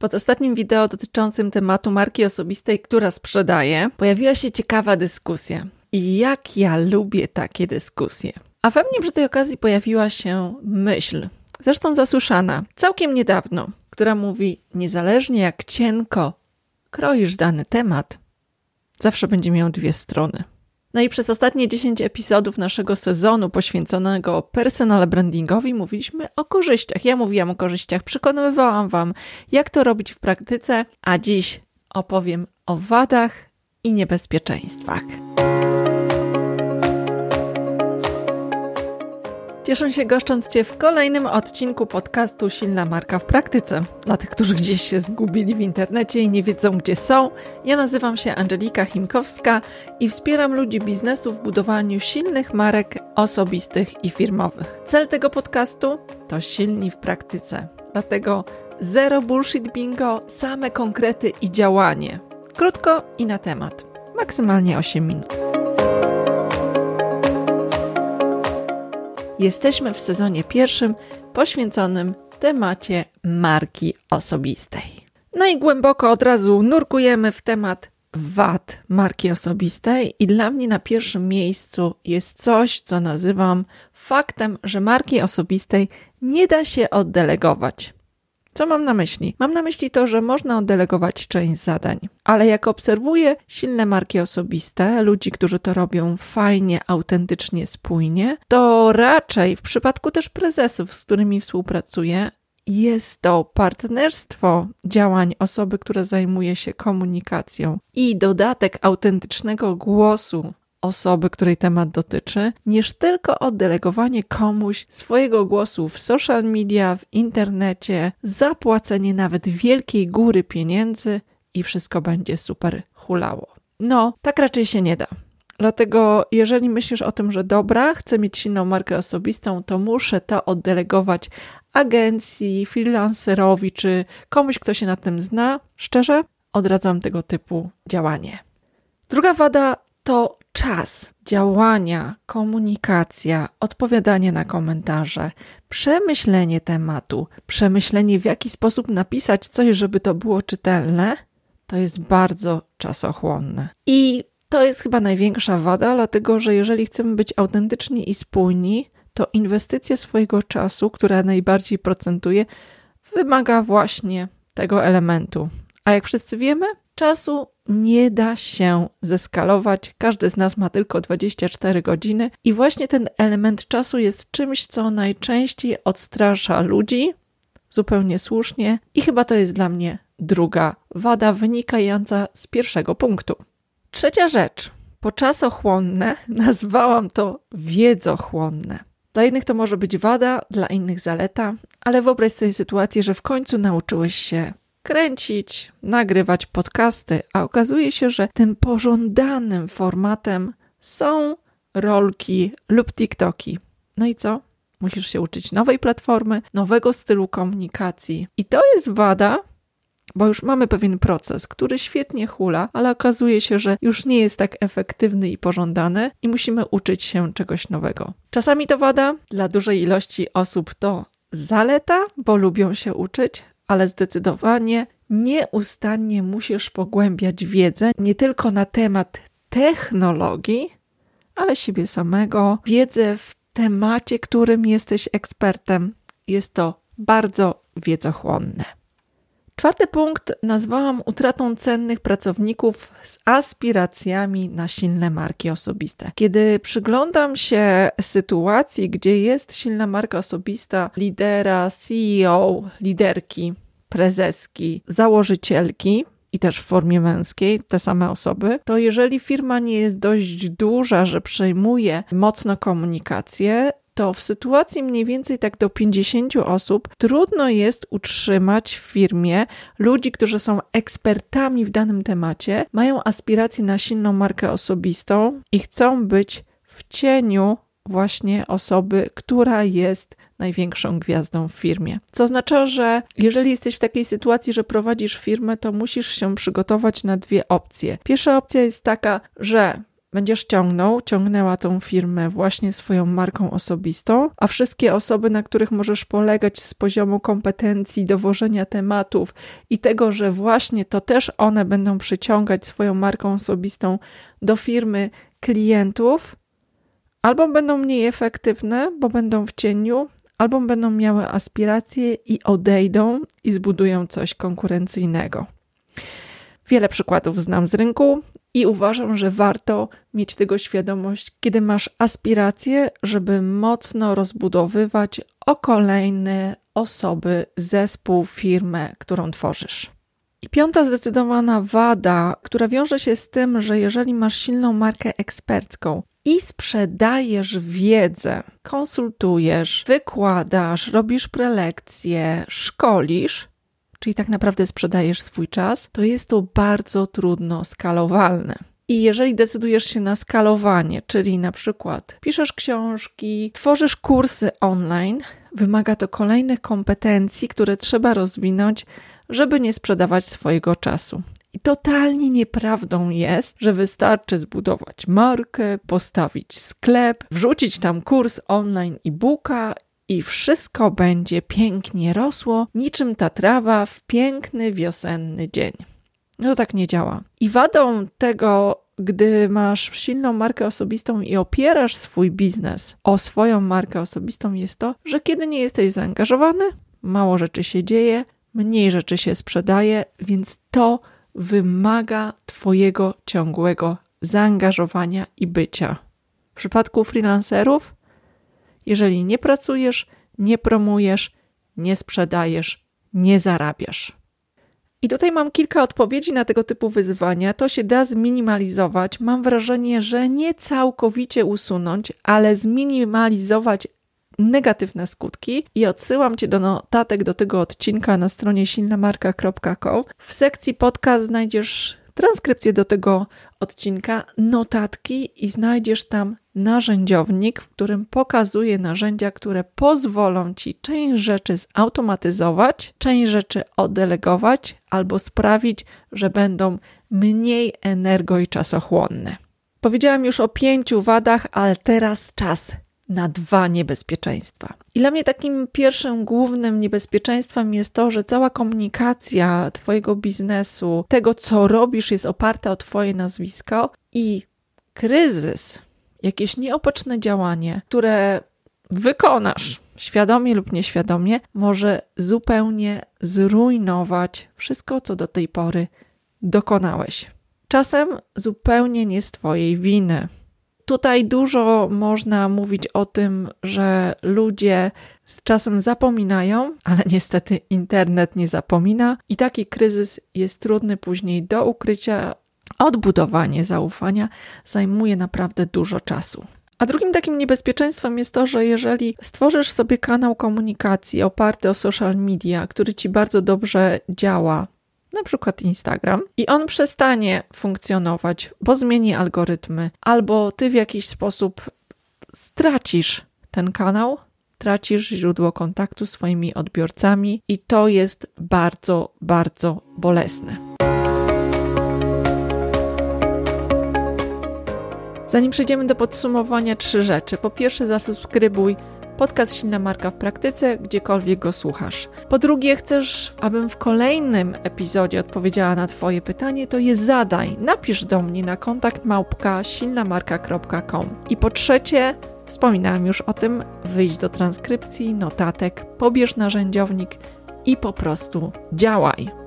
Pod ostatnim wideo dotyczącym tematu marki osobistej, która sprzedaje, pojawiła się ciekawa dyskusja. I jak ja lubię takie dyskusje. A we mnie przy tej okazji pojawiła się myśl, zresztą zasłyszana całkiem niedawno, która mówi: niezależnie jak cienko kroisz dany temat, zawsze będzie miał dwie strony. No i przez ostatnie 10 epizodów naszego sezonu poświęconego personal brandingowi mówiliśmy o korzyściach. Ja mówiłam o korzyściach, przekonywałam Wam, jak to robić w praktyce, a dziś opowiem o wadach i niebezpieczeństwach. Cieszę się goszcząc Cię w kolejnym odcinku podcastu Silna Marka w Praktyce. Dla tych, którzy gdzieś się zgubili w internecie i nie wiedzą, gdzie są, ja nazywam się Angelika Chimkowska i wspieram ludzi biznesu w budowaniu silnych marek osobistych i firmowych. Cel tego podcastu to silni w praktyce. Dlatego zero bullshit bingo, same konkrety i działanie. Krótko i na temat. Maksymalnie 8 minut. Jesteśmy w sezonie pierwszym poświęconym temacie marki osobistej. No i głęboko od razu nurkujemy w temat wad marki osobistej, i dla mnie na pierwszym miejscu jest coś, co nazywam faktem, że marki osobistej nie da się oddelegować. Co mam na myśli? Mam na myśli to, że można oddelegować część zadań, ale jak obserwuję silne marki osobiste, ludzi, którzy to robią fajnie, autentycznie, spójnie, to raczej w przypadku też prezesów, z którymi współpracuję, jest to partnerstwo działań osoby, która zajmuje się komunikacją i dodatek autentycznego głosu osoby, której temat dotyczy, niż tylko oddelegowanie komuś swojego głosu w social media, w internecie, zapłacenie nawet wielkiej góry pieniędzy i wszystko będzie super hulało. No, tak raczej się nie da. Dlatego, jeżeli myślisz o tym, że dobra, chcę mieć silną markę osobistą, to muszę to oddelegować agencji, freelancerowi czy komuś, kto się na tym zna, szczerze, odradzam tego typu działanie. Druga wada to czas działania, komunikacja, odpowiadanie na komentarze, przemyślenie tematu, przemyślenie w jaki sposób napisać coś, żeby to było czytelne, to jest bardzo czasochłonne. I to jest chyba największa wada, dlatego że jeżeli chcemy być autentyczni i spójni, to inwestycja swojego czasu, która najbardziej procentuje, wymaga właśnie tego elementu. A jak wszyscy wiemy, czasu nie da się zeskalować. Każdy z nas ma tylko 24 godziny, i właśnie ten element czasu jest czymś, co najczęściej odstrasza ludzi, zupełnie słusznie, i chyba to jest dla mnie druga wada wynikająca z pierwszego punktu. Trzecia rzecz. Po czasochłonne nazwałam to wiedzochłonne. Dla jednych to może być wada, dla innych zaleta, ale wyobraź sobie sytuację, że w końcu nauczyłeś się kręcić, nagrywać podcasty, a okazuje się, że tym pożądanym formatem są rolki lub TikToki. No i co? Musisz się uczyć nowej platformy, nowego stylu komunikacji. I to jest wada, bo już mamy pewien proces, który świetnie hula, ale okazuje się, że już nie jest tak efektywny i pożądany i musimy uczyć się czegoś nowego. Czasami to wada, dla dużej ilości osób to zaleta, bo lubią się uczyć, ale zdecydowanie nieustannie musisz pogłębiać wiedzę nie tylko na temat technologii, ale siebie samego, wiedzę w temacie, którym jesteś ekspertem. Jest to bardzo wiedzochłonne. Czwarty punkt nazwałam utratą cennych pracowników z aspiracjami na silne marki osobiste. Kiedy przyglądam się sytuacji, gdzie jest silna marka osobista lidera, CEO, liderki, prezeski, założycielki, i też w formie męskiej, te same osoby, to jeżeli firma nie jest dość duża, że przejmuje mocno komunikację, to w sytuacji mniej więcej tak do 50 osób trudno jest utrzymać w firmie ludzi, którzy są ekspertami w danym temacie, mają aspiracje na silną markę osobistą i chcą być w cieniu właśnie osoby, która jest największą gwiazdą w firmie. Co oznacza, że jeżeli jesteś w takiej sytuacji, że prowadzisz firmę, to musisz się przygotować na dwie opcje. Pierwsza opcja jest taka, że będziesz ciągnął, ciągnęła tą firmę właśnie swoją marką osobistą, a wszystkie osoby, na których możesz polegać z poziomu kompetencji, dowożenia tematów i tego, że właśnie to też one będą przyciągać swoją marką osobistą do firmy klientów, albo będą mniej efektywne, bo będą w cieniu, albo będą miały aspiracje i odejdą i zbudują coś konkurencyjnego. Wiele przykładów znam z rynku i uważam, że warto mieć tego świadomość, kiedy masz aspiracje, żeby mocno rozbudowywać o kolejne osoby, zespół, firmę, którą tworzysz. I piąta zdecydowana wada, która wiąże się z tym, że jeżeli masz silną markę ekspercką i sprzedajesz wiedzę, konsultujesz, wykładasz, robisz prelekcje, szkolisz, czyli tak naprawdę sprzedajesz swój czas, to jest to bardzo trudno skalowalne. I jeżeli decydujesz się na skalowanie, czyli na przykład piszesz książki, tworzysz kursy online, wymaga to kolejnych kompetencji, które trzeba rozwinąć, żeby nie sprzedawać swojego czasu. I totalnie nieprawdą jest, że wystarczy zbudować markę, postawić sklep, wrzucić tam kurs online e-booka i wszystko będzie pięknie rosło, niczym ta trawa w piękny wiosenny dzień. No tak nie działa. I wadą tego, gdy masz silną markę osobistą i opierasz swój biznes o swoją markę osobistą, jest to, że kiedy nie jesteś zaangażowany, mało rzeczy się dzieje, mniej rzeczy się sprzedaje, więc to wymaga Twojego ciągłego zaangażowania i bycia. W przypadku freelancerów, jeżeli nie pracujesz, nie promujesz, nie sprzedajesz, nie zarabiasz. I tutaj mam kilka odpowiedzi na tego typu wyzwania. To się da zminimalizować. Mam wrażenie, że nie całkowicie usunąć, ale zminimalizować negatywne skutki i odsyłam Cię do notatek do tego odcinka na stronie silnamarka.com. W sekcji podcast znajdziesz transkrypcję do tego odcinka, notatki i znajdziesz tam narzędziownik, w którym pokazuję narzędzia, które pozwolą Ci część rzeczy zautomatyzować, część rzeczy oddelegować albo sprawić, że będą mniej energo i czasochłonne. Powiedziałam już o pięciu wadach, ale teraz czas na dwa niebezpieczeństwa. I dla mnie takim pierwszym głównym niebezpieczeństwem jest to, że cała komunikacja Twojego biznesu, tego co robisz, jest oparta o Twoje nazwisko i kryzys, jakieś nieopoczne działanie, które wykonasz świadomie lub nieświadomie, może zupełnie zrujnować wszystko, co do tej pory dokonałeś. Czasem zupełnie nie z Twojej winy. Tutaj dużo można mówić o tym, że ludzie z czasem zapominają, ale niestety internet nie zapomina i taki kryzys jest trudny później do ukrycia. Odbudowanie zaufania zajmuje naprawdę dużo czasu. A drugim takim niebezpieczeństwem jest to, że jeżeli stworzysz sobie kanał komunikacji oparty o social media, który ci bardzo dobrze działa, na przykład Instagram, i on przestanie funkcjonować, bo zmieni algorytmy, albo ty w jakiś sposób stracisz ten kanał, tracisz źródło kontaktu z swoimi odbiorcami, i to jest bardzo, bardzo bolesne. Zanim przejdziemy do podsumowania, trzy rzeczy. Po pierwsze, zasubskrybuj podcast Silna Marka w praktyce, gdziekolwiek go słuchasz. Po drugie, chcesz, abym w kolejnym epizodzie odpowiedziała na Twoje pytanie, to je zadaj. Napisz do mnie na kontakt małpka silnamarka.com. I po trzecie, wspominałam już o tym, wyjdź do transkrypcji, notatek, pobierz narzędziownik i po prostu działaj.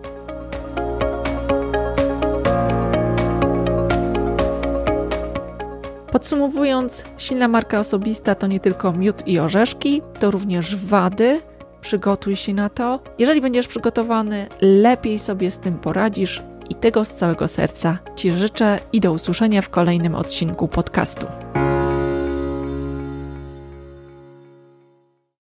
Podsumowując, silna marka osobista to nie tylko miód i orzeszki, to również wady. Przygotuj się na to. Jeżeli będziesz przygotowany, lepiej sobie z tym poradzisz i tego z całego serca Ci życzę i do usłyszenia w kolejnym odcinku podcastu.